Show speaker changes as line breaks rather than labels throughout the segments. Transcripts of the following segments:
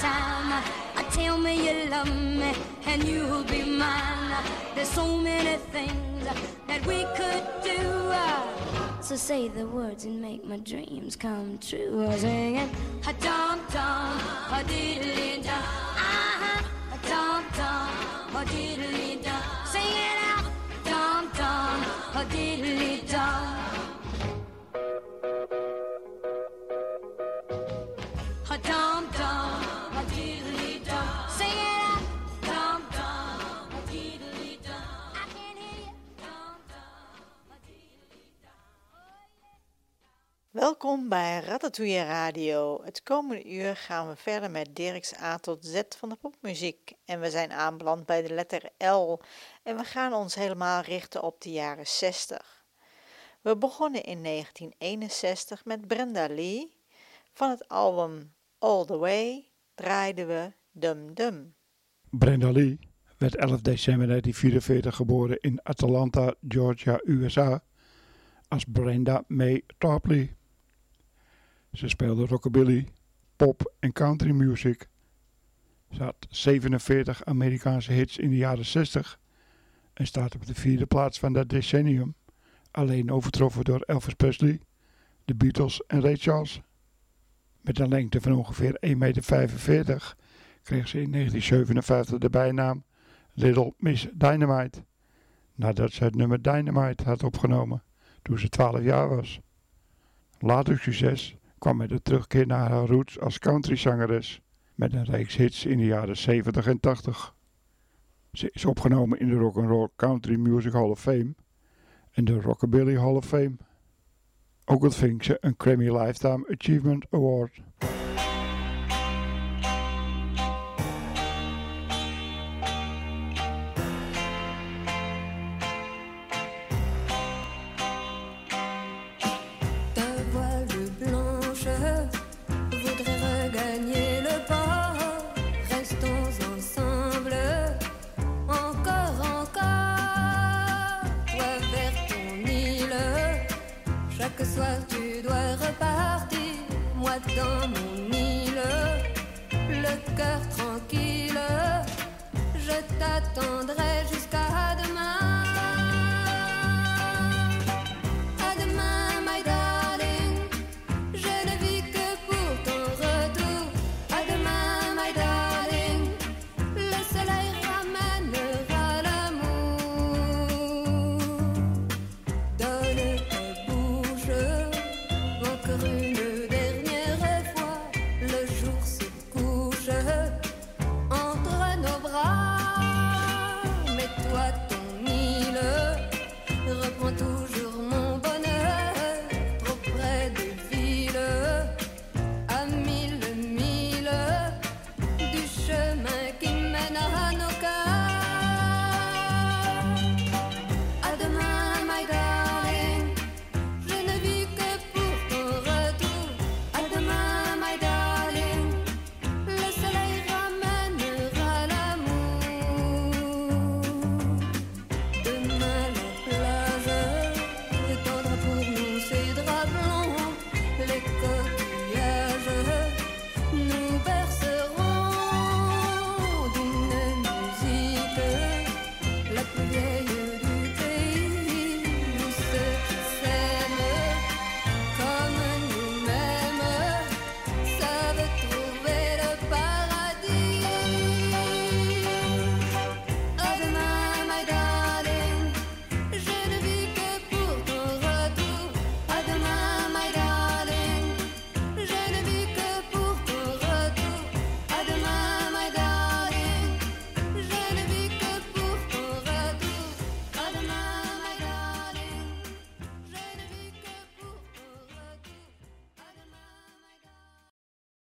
time. Uh, Tell me you love me and you'll be mine. There's so many things that we could do. So say the words and make my dreams come true. Singing a dum dum, a diddly dum, uh-huh, a dum dum, a diddly dum. Sing it out, dum dum, a diddly
Welkom bij Ratatouille Radio. Het komende uur gaan we verder met Dirk's A tot Z van de popmuziek. En we zijn aanbeland bij de letter L. En we gaan ons helemaal richten op de jaren 60. We begonnen in 1961 met Brenda Lee. Van het album All the Way draaiden we Dum Dum.
Brenda Lee werd 11 december 1944 geboren in Atlanta, Georgia, USA als Brenda May Tarpley. Ze speelde rockabilly, pop en country music. Ze had 47 Amerikaanse hits in de jaren 60 en staat op de vierde plaats van dat decennium, alleen overtroffen door Elvis Presley, de Beatles en Ray Charles. Met een lengte van ongeveer 1,45 meter kreeg ze in 1957 de bijnaam Little Miss Dynamite, nadat ze het nummer Dynamite had opgenomen toen ze 12 jaar was. Later succes kwam met de terugkeer naar haar roots als countryzangeres met een reeks hits in de jaren 70 en 80. Ze is opgenomen in de Rock and Roll Country Music Hall of Fame en de Rockabilly Hall of Fame. Ook ontving ze een Grammy Lifetime Achievement Award.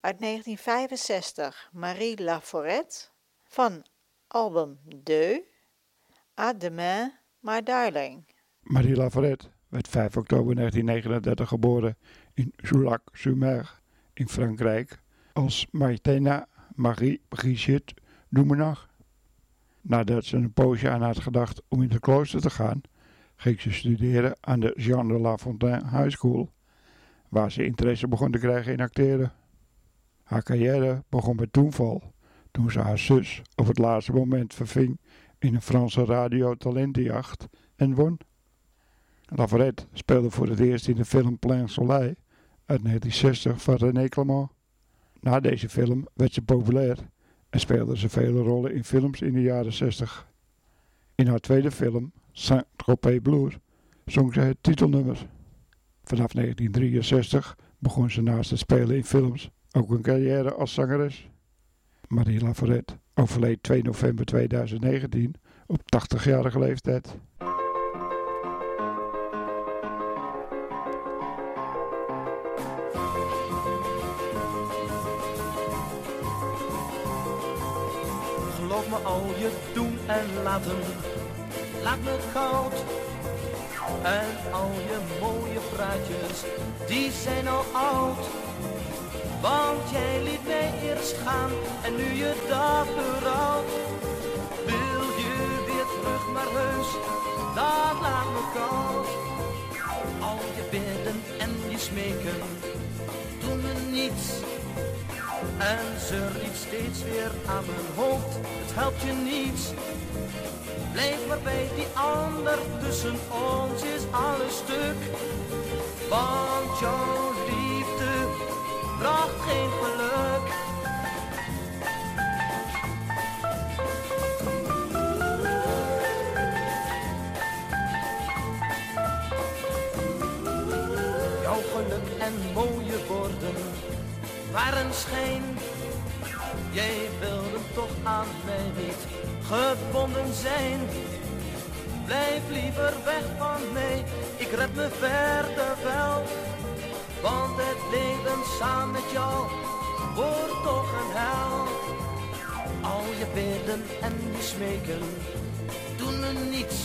Uit 1965 Marie Laforette van album Deux. À demain, my darling.
Marie Laforette werd 5 oktober 1939 geboren in Soulac-sur-Mer in Frankrijk als Martina Marie Brigitte Doumenach. Nadat ze een poosje aan had gedacht om in het klooster te gaan, ging ze studeren aan de Jean de La Fontaine High School, waar ze interesse begon te krijgen in acteren. Haar carrière begon met toeval, toen ze haar zus op het laatste moment verving in een Franse radiotalentenjacht en won. Laforette speelde voor het eerst in de film Plein Soleil uit 1960 van René Clément. Na deze film werd ze populair en speelde ze vele rollen in films in de jaren 60. In haar tweede film, Saint-Tropez Blues, zong ze het titelnummer. Vanaf 1963 begon ze naast het spelen in films ook een carrière als zangeres. Marie Laforette overleed 2 november 2019 op 80-jarige leeftijd.
Geloof me al je doen en laten, laat me koud. En al je mooie praatjes, die zijn al oud. Want jij liet mij eerst gaan en nu je dat berouwt. Wil je weer terug naar huis, dat laat me koud. Al je bidden en je smeken, doen me niets. En ze riep steeds weer aan mijn hoofd, het helpt je niets. Blijf maar bij die ander, tussen ons is alles stuk. Want jouw bracht geen geluk. Jouw geluk en mooie woorden waren schijn. Jij wilde toch aan mij niet gebonden zijn. Blijf liever weg van mij, ik red me verder wel. Want het leven samen met jou wordt toch een hel. Al je bidden en je smeken doen me niets.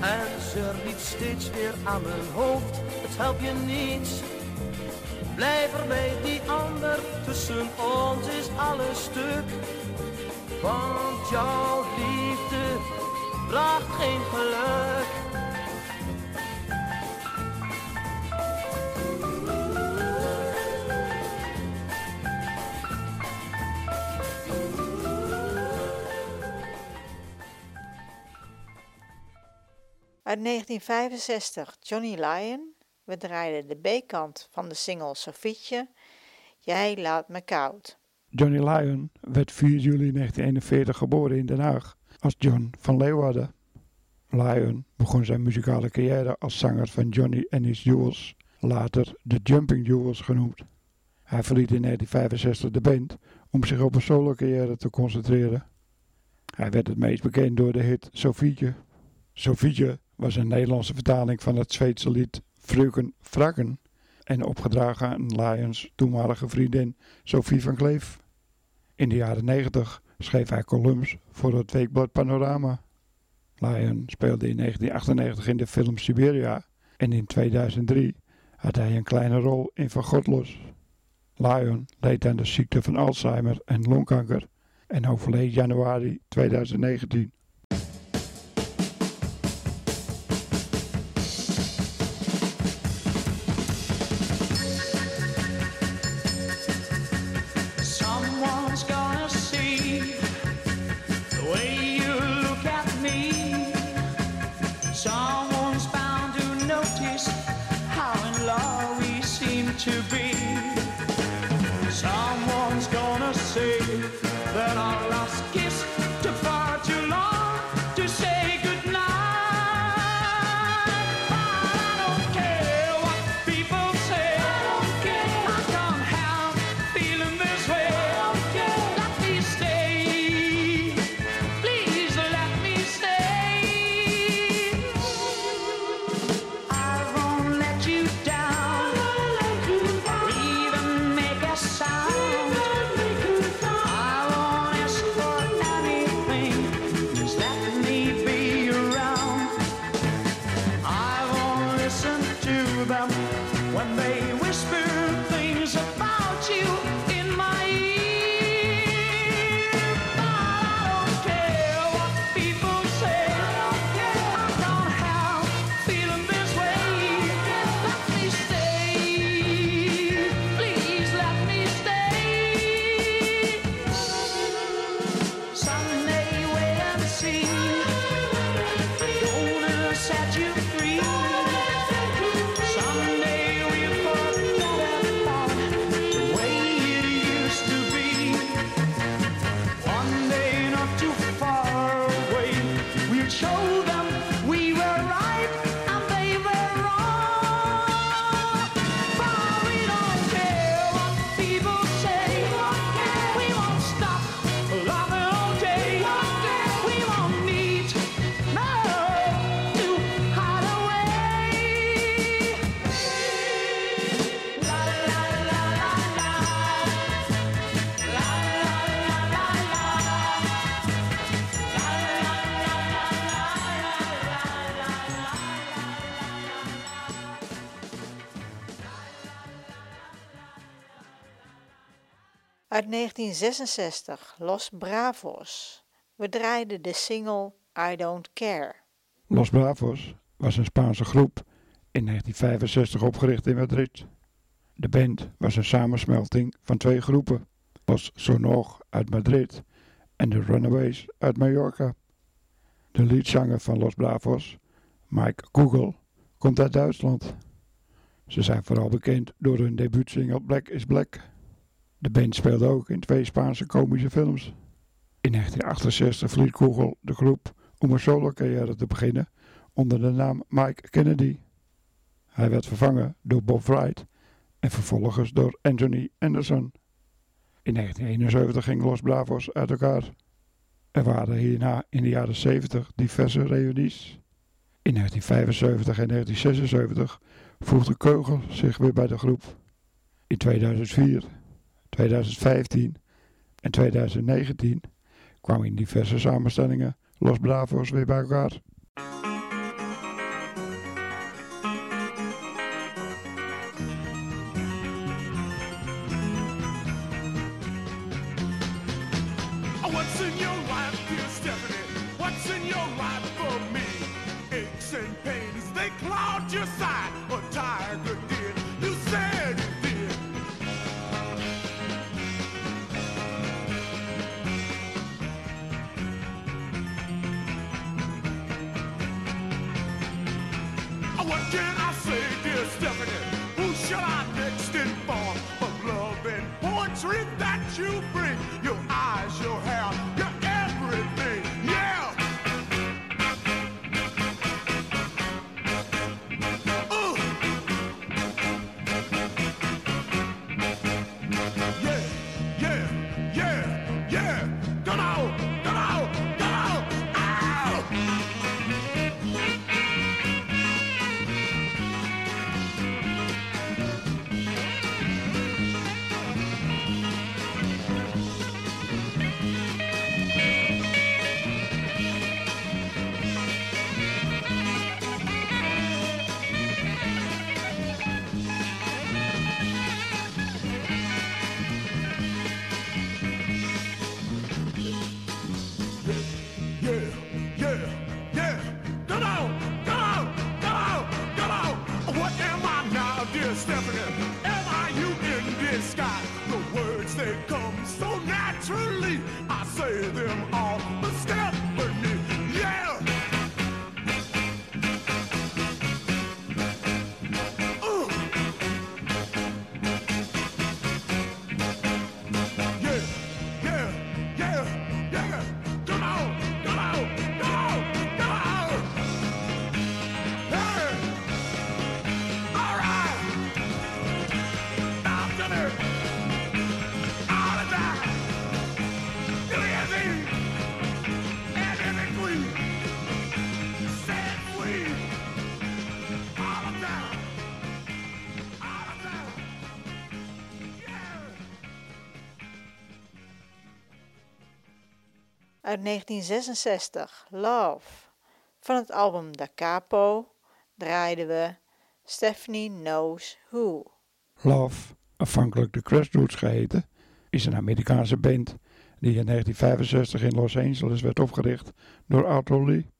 En ze riep steeds weer aan mijn hoofd, het helpt je niets. Blijf er bij die ander, tussen ons is alles stuk. Want jouw liefde bracht geen geluk.
Uit 1965 Johnny Lyon. We draaiden de B-kant van de single Sofietje. Jij laat me koud.
Johnny Lyon werd 4 juli 1941 geboren in Den Haag als John van Leeuwarden. Lyon begon zijn muzikale carrière als zanger van Johnny and His Jewels, later de Jumping Jewels genoemd. Hij verliet in 1965 de band om zich op een solo carrière te concentreren. Hij werd het meest bekend door de hit Sofietje. Sofietje was een Nederlandse vertaling van het Zweedse lied Fröken Frakken en opgedragen aan Lyons toenmalige vriendin Sophie van Kleef. In de jaren 90 schreef hij columns voor het weekblad Panorama. Lyon speelde in 1998 in de film Siberia en in 2003 had hij een kleine rol in Van Godlos. Lyon leed aan de ziekte van Alzheimer en longkanker en overleed januari 2019.
Uit 1966, Los Bravos. We draaiden de single I Don't Care.
Los Bravos was een Spaanse groep in 1965 opgericht in Madrid. De band was een samensmelting van twee groepen, Los Sonor uit Madrid en de Runaways uit Mallorca. De leadzanger van Los Bravos, Mike Google, komt uit Duitsland. Ze zijn vooral bekend door hun debuutsingle Black is Black. De band speelde ook in twee Spaanse komische films. In 1968 verliet Google de groep om een solo-carrière te beginnen onder de naam Mike Kennedy. Hij werd vervangen door Bob Wright en vervolgens door Anthony Anderson. In 1971 ging Los Bravos uit elkaar. Er waren hierna in de jaren 70 diverse reunies. In 1975 en 1976 voegde Keugel zich weer bij de groep. In 2004, 2015 en 2019 kwamen in diverse samenstellingen Los Bravos weer bij elkaar.
Oh, What's in your life,
Uit 1966, Love. Van het album Da Capo draaiden we Stephanie Knows Who.
Love, afhankelijk de Crashroads geheten, is een Amerikaanse band die in 1965 in Los Angeles werd opgericht door Arthur Lee.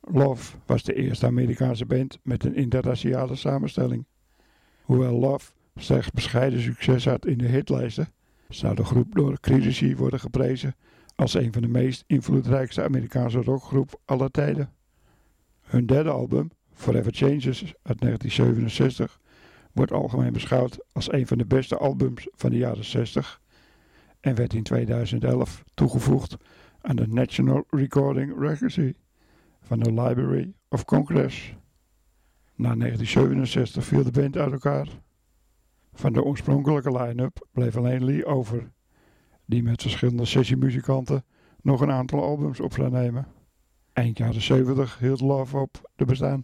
Love was de eerste Amerikaanse band met een interraciale samenstelling. Hoewel Love slechts bescheiden succes had in de hitlijsten, zou de groep door critici worden geprezen als een van de meest invloedrijkste Amerikaanse rockgroep aller tijden. Hun derde album, Forever Changes uit 1967, wordt algemeen beschouwd als een van de beste albums van de jaren 60 en werd in 2011 toegevoegd aan de National Recording Registry van de Library of Congress. Na 1967 viel de band uit elkaar. Van de oorspronkelijke line-up bleef alleen Lee over, die met verschillende sessiemuzikanten nog een aantal albums op zou nemen. Eind jaren 70 hield Love op te bestaan.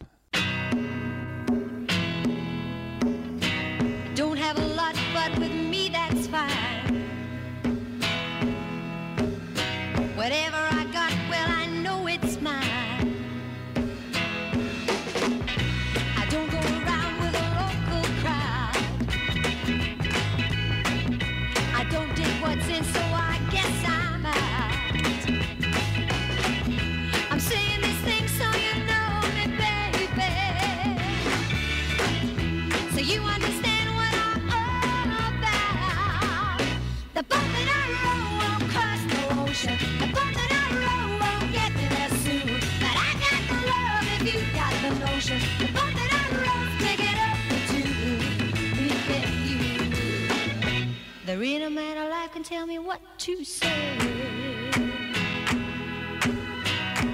There ain't a man alive can tell me what to say.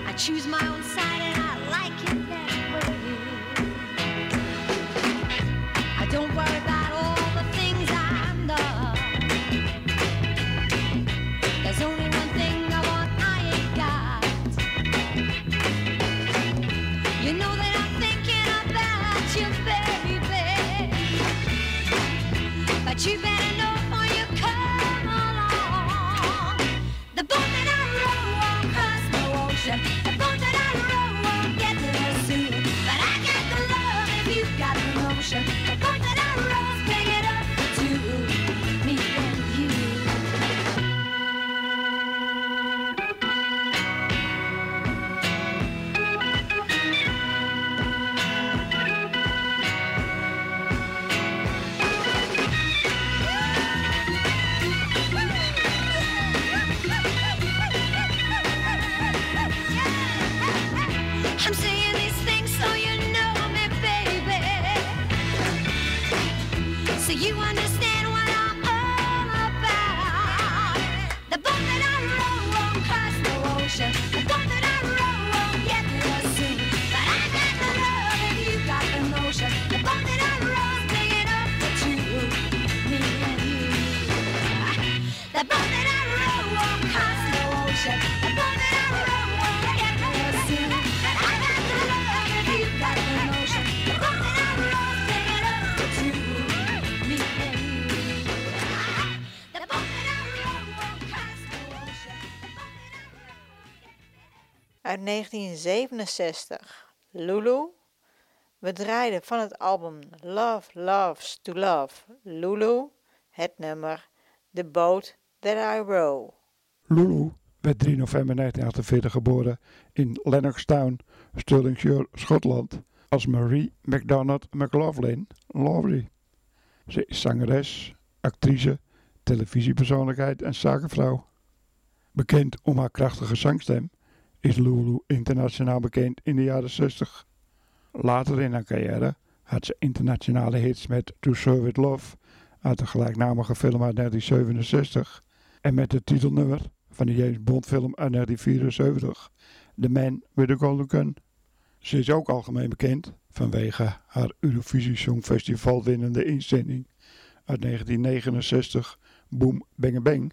I choose my own side.
1967, Lulu. We draaiden van het album Love Loves to Love, Lulu, het nummer The Boat That I Row.
Lulu werd 3 november 1948 geboren in Lennoxtown, Stirlingshire, Schotland, als Marie MacDonald McLaughlin Lovely. Ze is zangeres, actrice, televisiepersoonlijkheid en zakenvrouw. Bekend om haar krachtige zangstem is Lulu internationaal bekend in de jaren 60. Later in haar carrière had ze internationale hits met To Serve It Love uit de gelijknamige film uit 1967 en met het titelnummer van de James Bond film uit 1974, The Man with the Golden Gun. Ze is ook algemeen bekend vanwege haar Eurovisie Songfestival winnende inzending uit 1969, Boom Bang Bang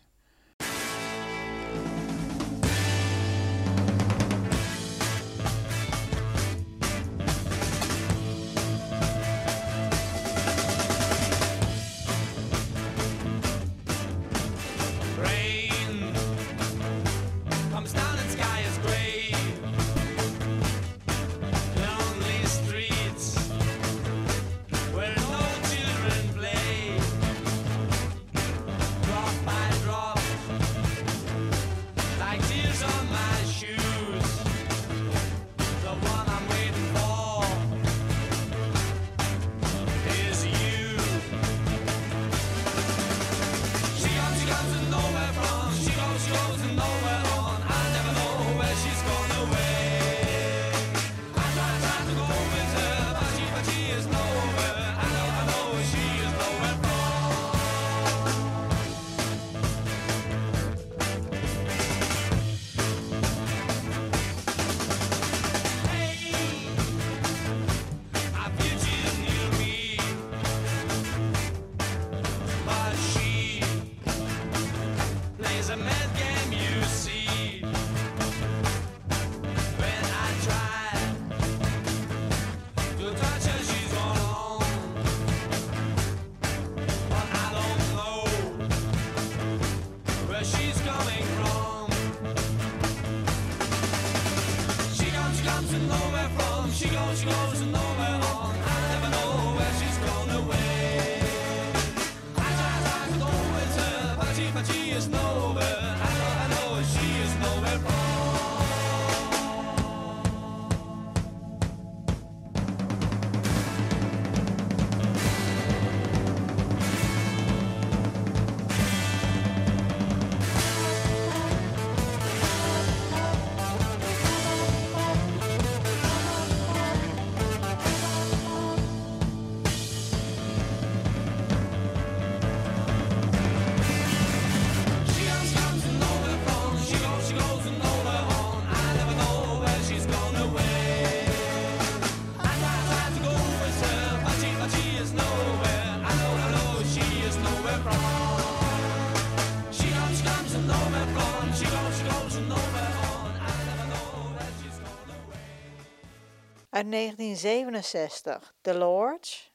Uit 1967, The Lords.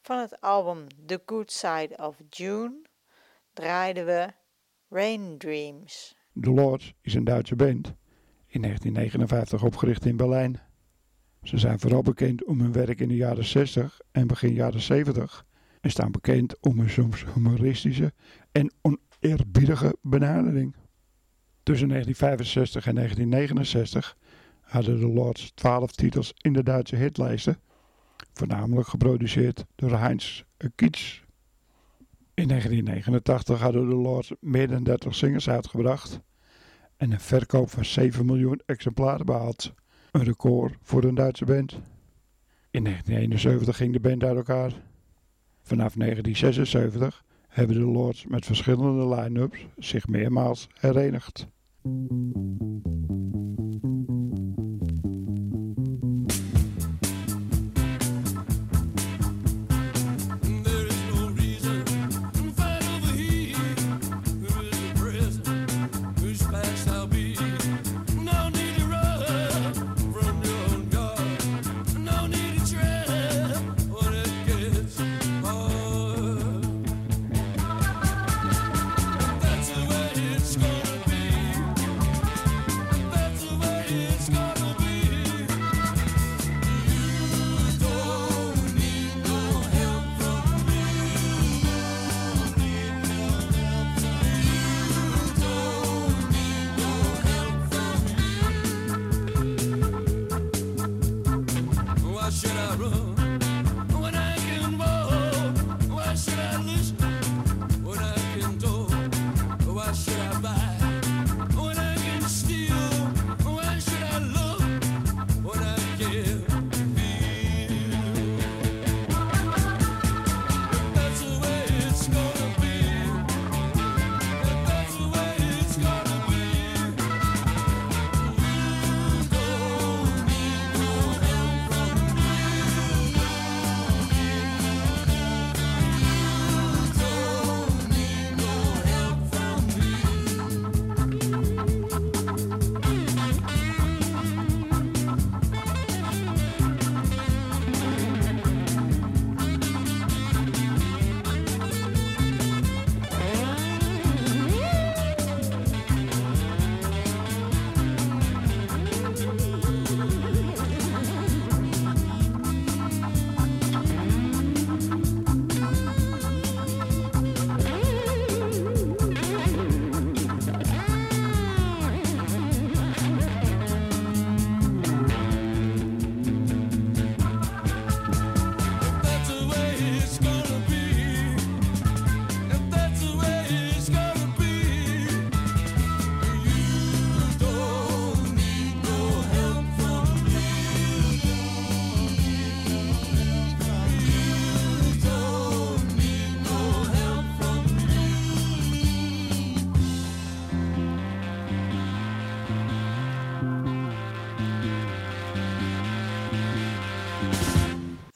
Van het album The Good Side of June draaiden we Rain Dreams.
The Lords is een Duitse band, in 1959 opgericht in Berlijn. Ze zijn vooral bekend om hun werk in de jaren 60 en begin jaren 70 en staan bekend om hun soms humoristische en oneerbiedige benadering. Tussen 1965 en 1969 hadden de Lords 12 titels in de Duitse hitlijsten, voornamelijk geproduceerd door Heinz Kietz. In 1989 hadden de Lords meer dan 30 singles uitgebracht en een verkoop van 7 miljoen exemplaren behaald. Een record voor een Duitse band. In 1971 ging de band uit elkaar. Vanaf 1976 hebben de Lords met verschillende line-ups zich meermaals herenigd.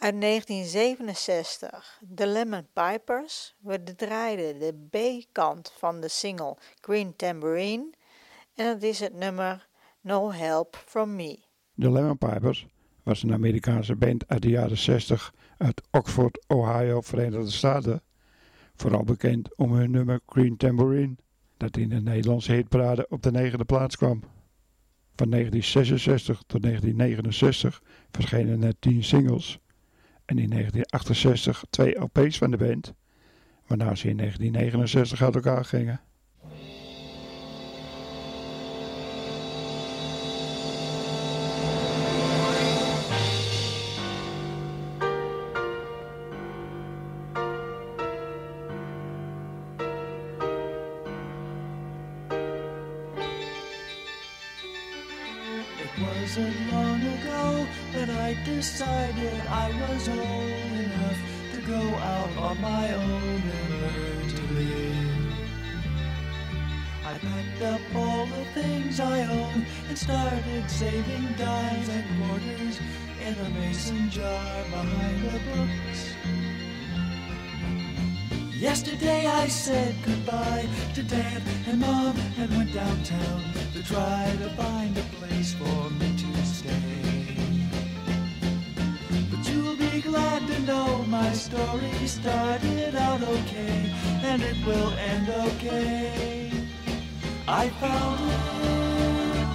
Uit 1967, The Lemon Pipers. We draaiden de B-kant van de single Green Tambourine. En dat is het nummer No Help From Me.
De Lemon Pipers was een Amerikaanse band uit de jaren 60 uit Oxford, Ohio, Verenigde Staten. Vooral bekend om hun nummer Green Tambourine, dat in de Nederlandse hitparade op de negende plaats kwam. Van 1966 tot 1969 verschenen er 10 singles en in 1968 twee LP's van de band, waarna ze in 1969 uit elkaar gingen.
Wasn't long ago that I decided I was old enough to go out on my own and learn to live. I packed up all the things I own and started saving dimes and quarters in a mason jar behind the books. Yesterday I said goodbye to Dad and Mom and went downtown to try to find a place for me to stay. But you'll be glad to know my story started out okay, and it will end okay. I found it.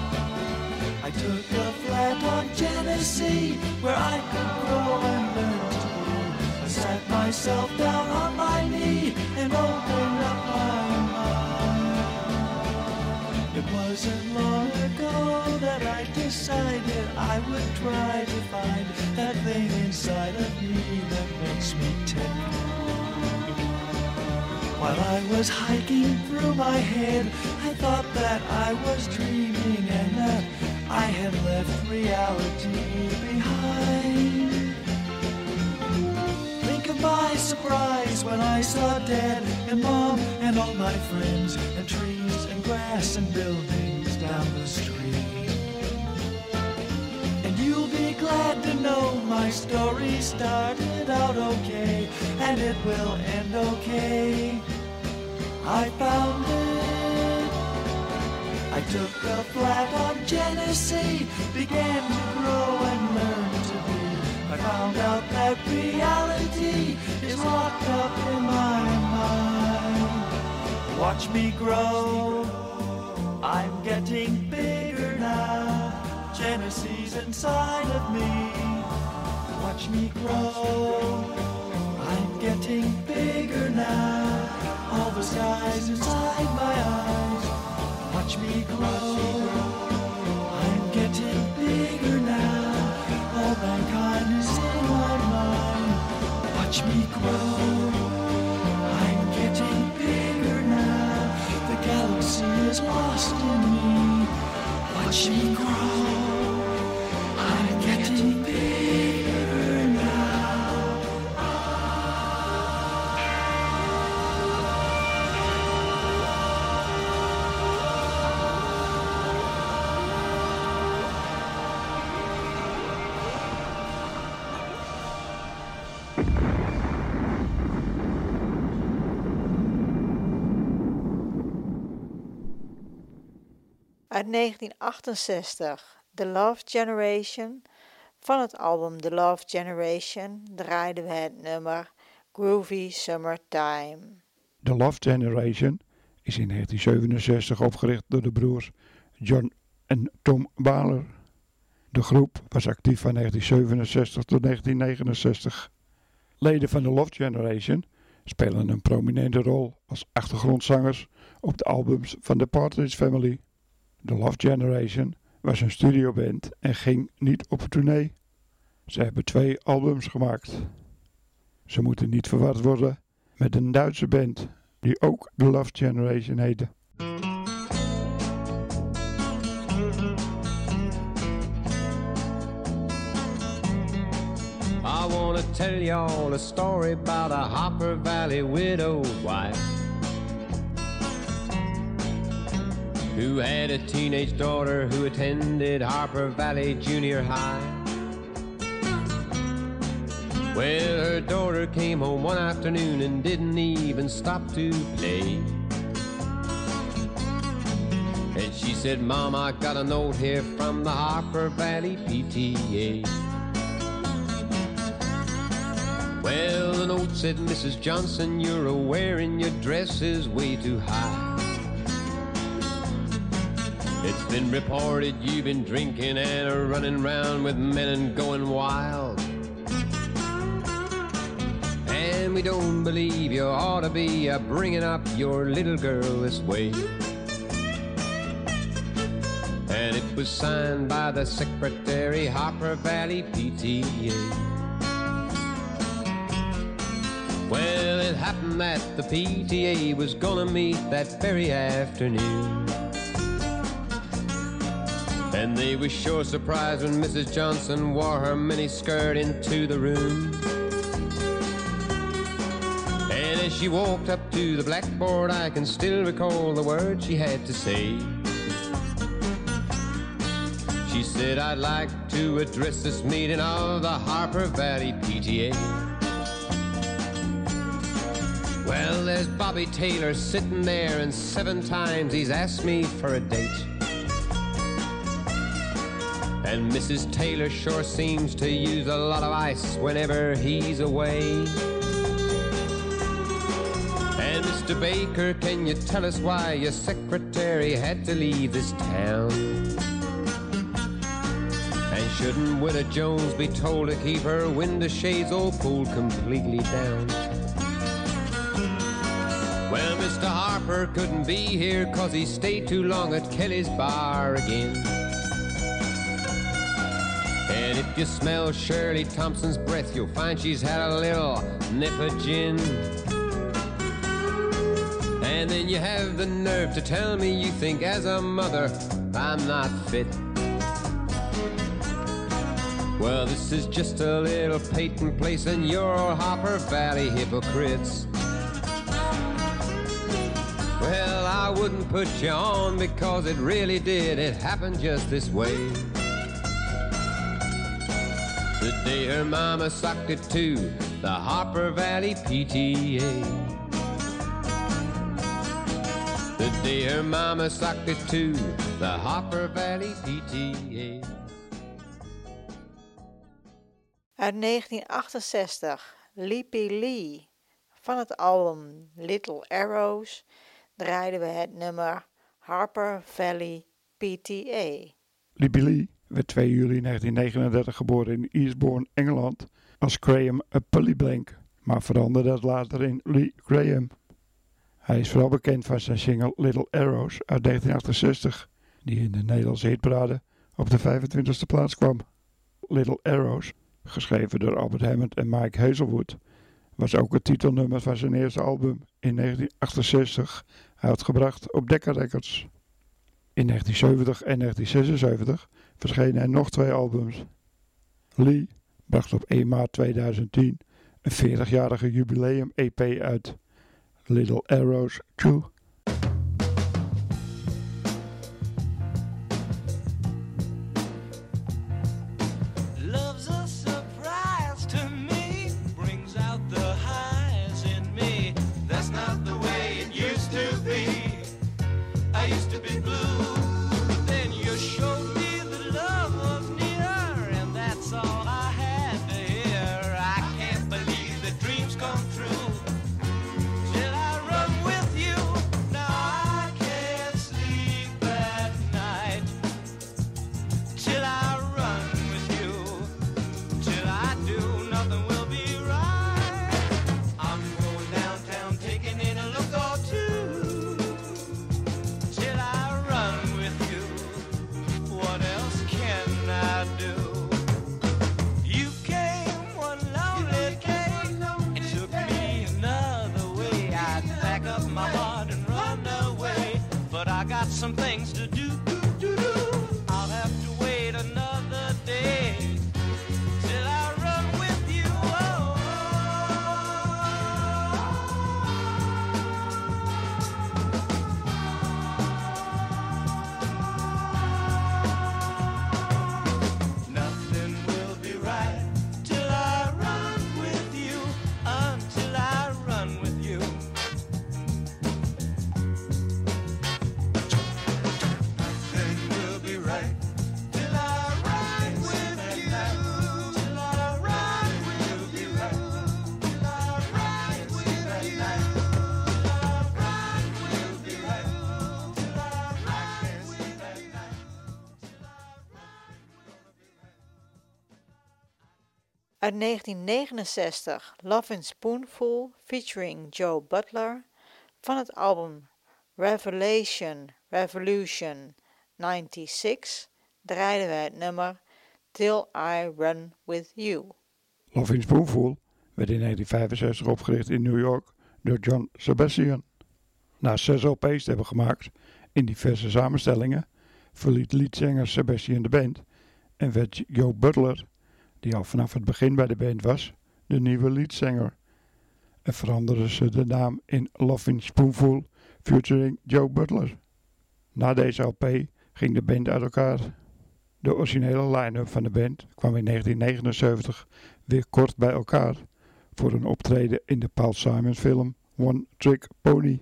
I took a flat on Genesee where I could grow and learn to be. I sat myself down on my knee and opened up my wasn't long ago that I decided I would try to find that thing inside of me that makes me tick. While I was hiking through my head, I thought that I was dreaming and that I had left reality behind. My surprise when I saw Dad and Mom and all my friends and trees and grass and buildings down the street. And you'll be glad to know my story started out okay, and it will end okay. I found it. I took a flat on Genesee, began to grow and learn. I found out that reality is locked up in my mind. Watch me grow. I'm getting bigger now. Genesee's inside of me. Watch me grow. I'm getting bigger now. All the skies inside my eyes. Watch me grow. Watch me grow. I'm getting bigger now. The galaxy is lost in me. Watch me grow.
1968, The Love Generation. Van het album The Love Generation draaiden we het nummer Groovy Summertime.
The Love Generation is in 1967 opgericht door de broers John en Tom Baler. De groep was actief van 1967 tot 1969. Leden van de Love Generation spelen een prominente rol als achtergrondzangers op de albums van The Partridge Family. The Love Generation was een studioband en ging niet op tournee. Ze hebben twee albums gemaakt. Ze moeten niet verward worden met een Duitse band die ook The Love Generation heette.
I want to tell y'all a story about a Hopper Valley widowed wife who had a teenage daughter who attended Harper Valley Junior High. Well, her daughter came home one afternoon and didn't even stop to play. And she said, Mom, I got a note here from the Harper Valley PTA. Well, the note said, Mrs. Johnson, you're wearing your dress is way too high. It's been reported you've been drinking and a running round with men and going wild. And we don't believe you ought to be uh, bringing up your little girl this way. And it was signed by the secretary, Harper Valley PTA. Well, it happened that the PTA was gonna meet that very afternoon. And they was sure surprised when Mrs. Johnson wore her mini skirt into the room. And as she walked up to the blackboard, I can still recall the words she had to say. She said, I'd like to address this meeting of the Harper Valley PTA. Well, there's Bobby Taylor sitting there, and seven times he's asked me for a date. And Mrs. Taylor sure seems to use a lot of ice whenever he's away. And Mr. Baker, can you tell us why your secretary had to leave this town? And shouldn't Widow Jones be told to keep her window shades all pulled completely down? Well, Mr. Harper couldn't be here cause he stayed too long at Kelly's bar again. If you smell Shirley Thompson's breath, you'll find she's had a little nip of gin. And then you have the nerve to tell me you think as a mother I'm not fit. Well, this is just a little Peyton place and you're all Hopper Valley hypocrites. Well, I wouldn't put you on because it really did. It happened just this way. The day her mama sucked it to the Hopper Valley PTA. The day her mama sucked it to the Hopper Valley PTA.
Uit 1968, Leapy Lee. Van het album Little Arrows draaiden we het nummer Harper Valley PTA.
Libby Lee werd 2 juli 1939 geboren in Eastbourne, Engeland, als Graham Pullyblank, maar veranderde dat later in Lee Graham. Hij is vooral bekend van zijn single Little Arrows uit 1968, die in de Nederlandse hitparade op de 25e plaats kwam. Little Arrows, geschreven door Albert Hammond en Mike Hazelwood, was ook het titelnummer van zijn eerste album in 1968, uitgebracht op Decca Records. In 1970 en 1976 verschenen er nog twee albums. Lee bracht op 1 maart 2010 een 40-jarige jubileum-EP uit, Little Arrows 2.
Things to do.
Uit 1969, Love in Spoonful featuring Joe Butler. Van het album Revelation Revolution 96 draaiden we het nummer Till I Run With You.
Love in Spoonful werd in 1965 opgericht in New York door John Sebastian. Na zes LP's te hebben gemaakt in diverse samenstellingen, verliet leadzanger Sebastian de band en werd Joe Butler, die al vanaf het begin bij de band was, de nieuwe leadzanger. En veranderden ze de naam in Love in Spoonful featuring Joe Butler. Na deze LP ging de band uit elkaar. De originele line-up van de band kwam in 1979 weer kort bij elkaar voor een optreden in de Paul Simon film One Trick Pony.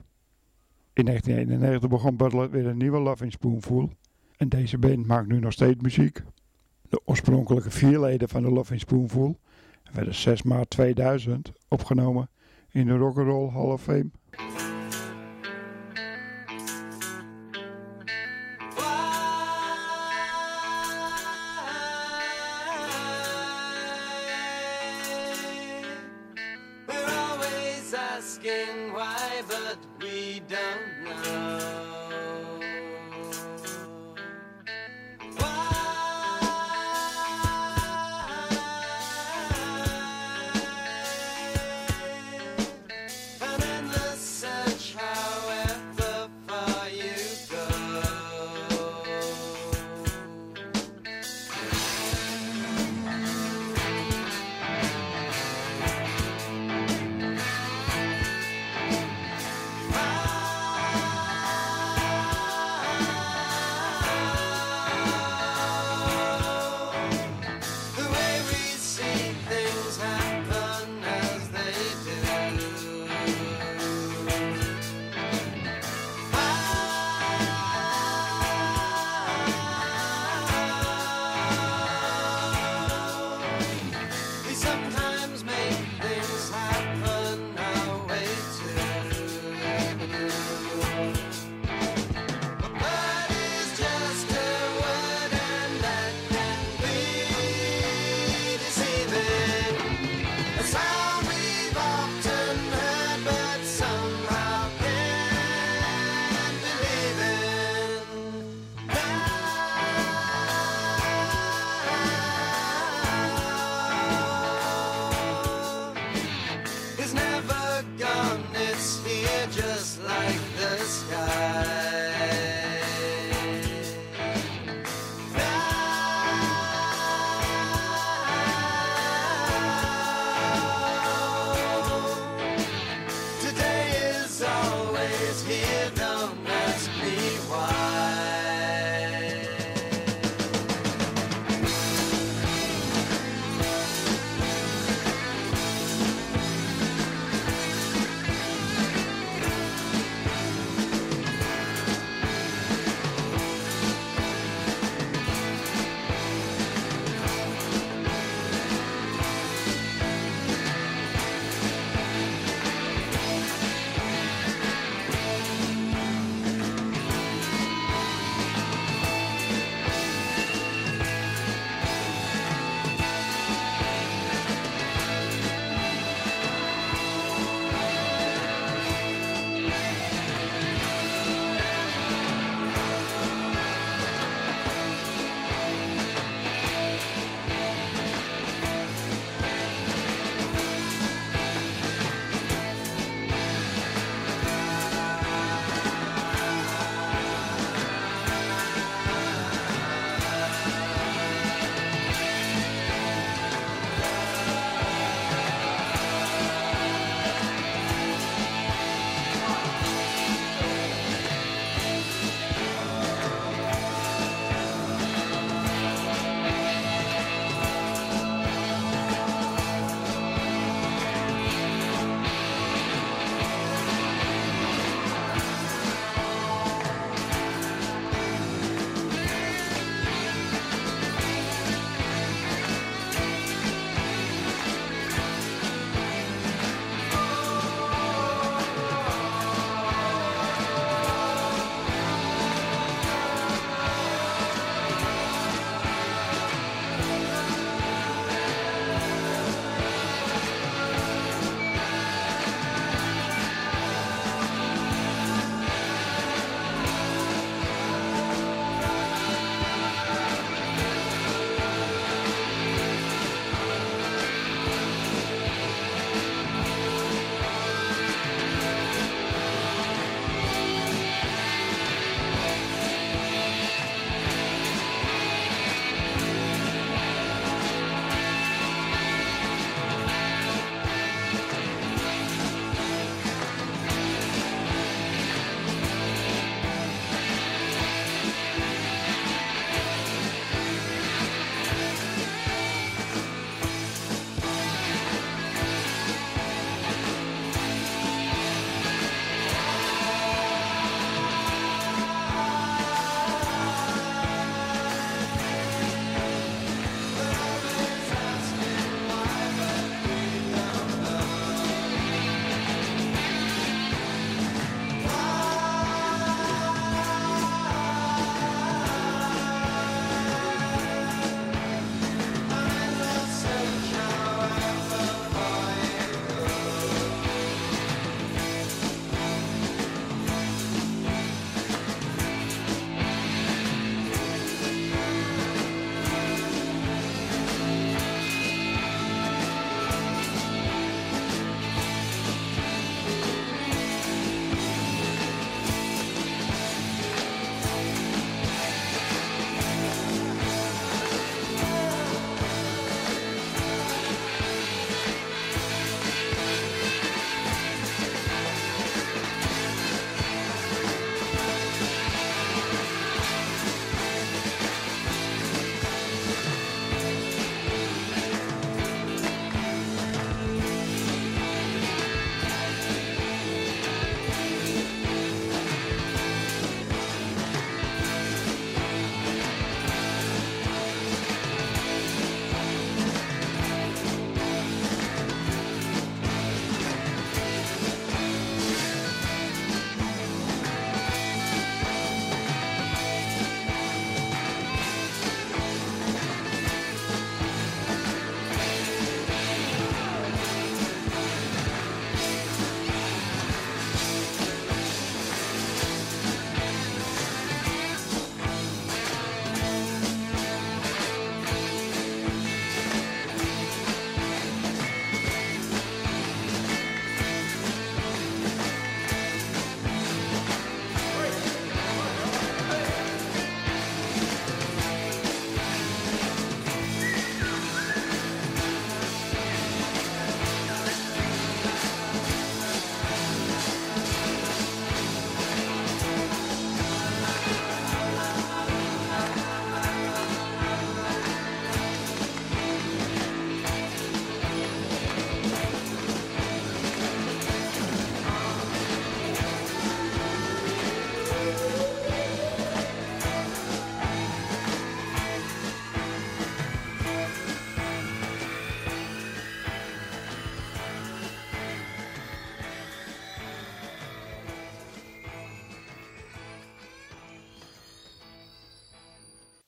In 1991 begon Butler weer een nieuwe Love in Spoonful en deze band maakt nu nog steeds muziek.
De oorspronkelijke vier leden van de Loving Spoonful werden 6 maart 2000 opgenomen in de Rock'n'Roll Hall of Fame.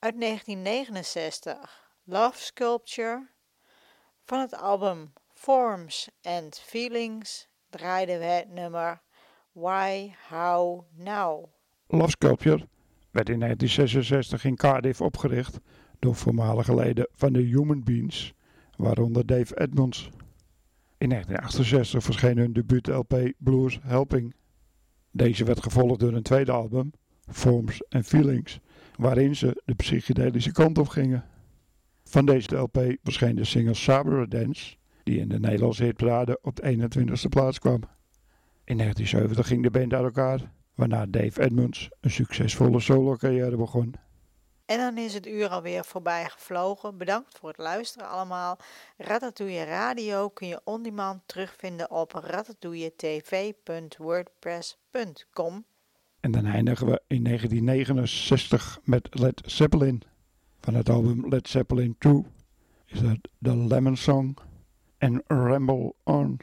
Uit 1969, Love Sculpture. Van het album Forms and Feelings draaiden we het nummer Why, How, Now.
Love Sculpture werd in 1966 in Cardiff opgericht door voormalige leden van de Human Beings, waaronder Dave Edmonds. In 1968 verscheen hun debuut-LP Blues Helping. Deze werd gevolgd door een tweede album, Forms and Feelings, waarin ze de psychedelische kant op gingen. Van deze LP verscheen de single Sabra Dance, die in de Nederlandse hitparade op de 21ste plaats kwam. In 1970 ging de band uit elkaar, waarna Dave Edmonds een succesvolle solo-carrière begon.
En dan is het uur alweer voorbij gevlogen. Bedankt voor het luisteren allemaal. Ratatouille Radio kun je on demand terugvinden op ratatouilletv.wordpress.com.
En dan eindigen we in 1969 met Led Zeppelin. Van het album Led Zeppelin 2 is dat The Lemon Song en Ramble On.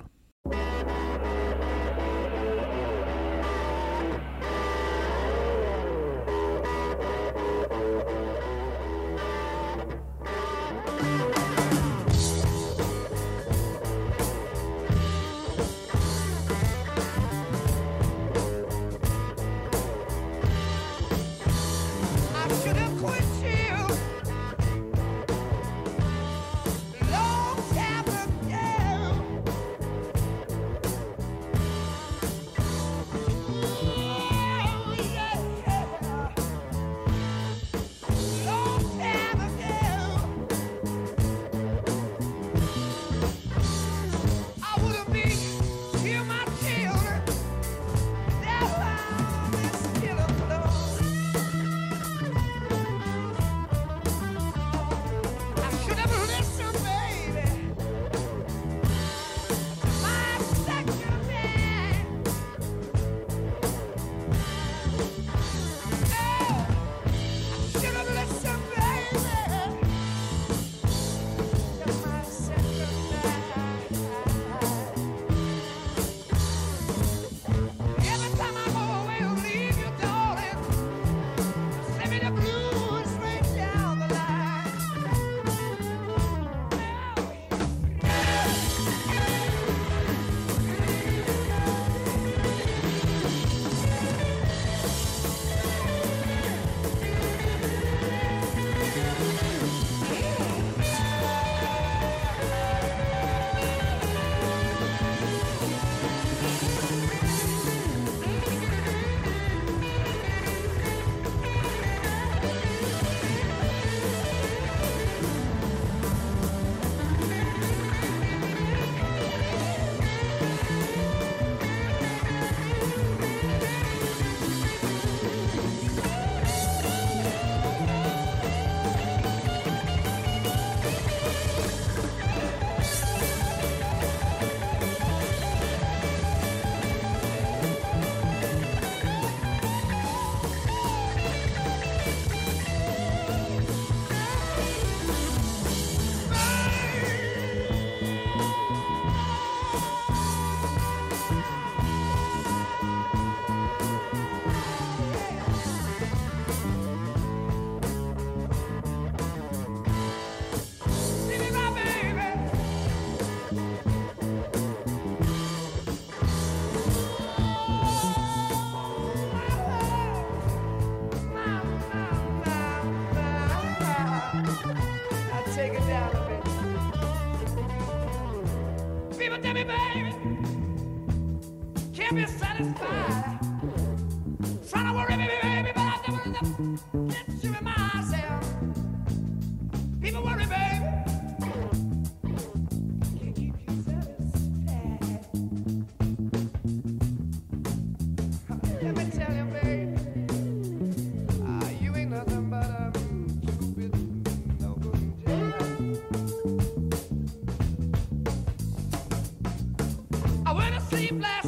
flash.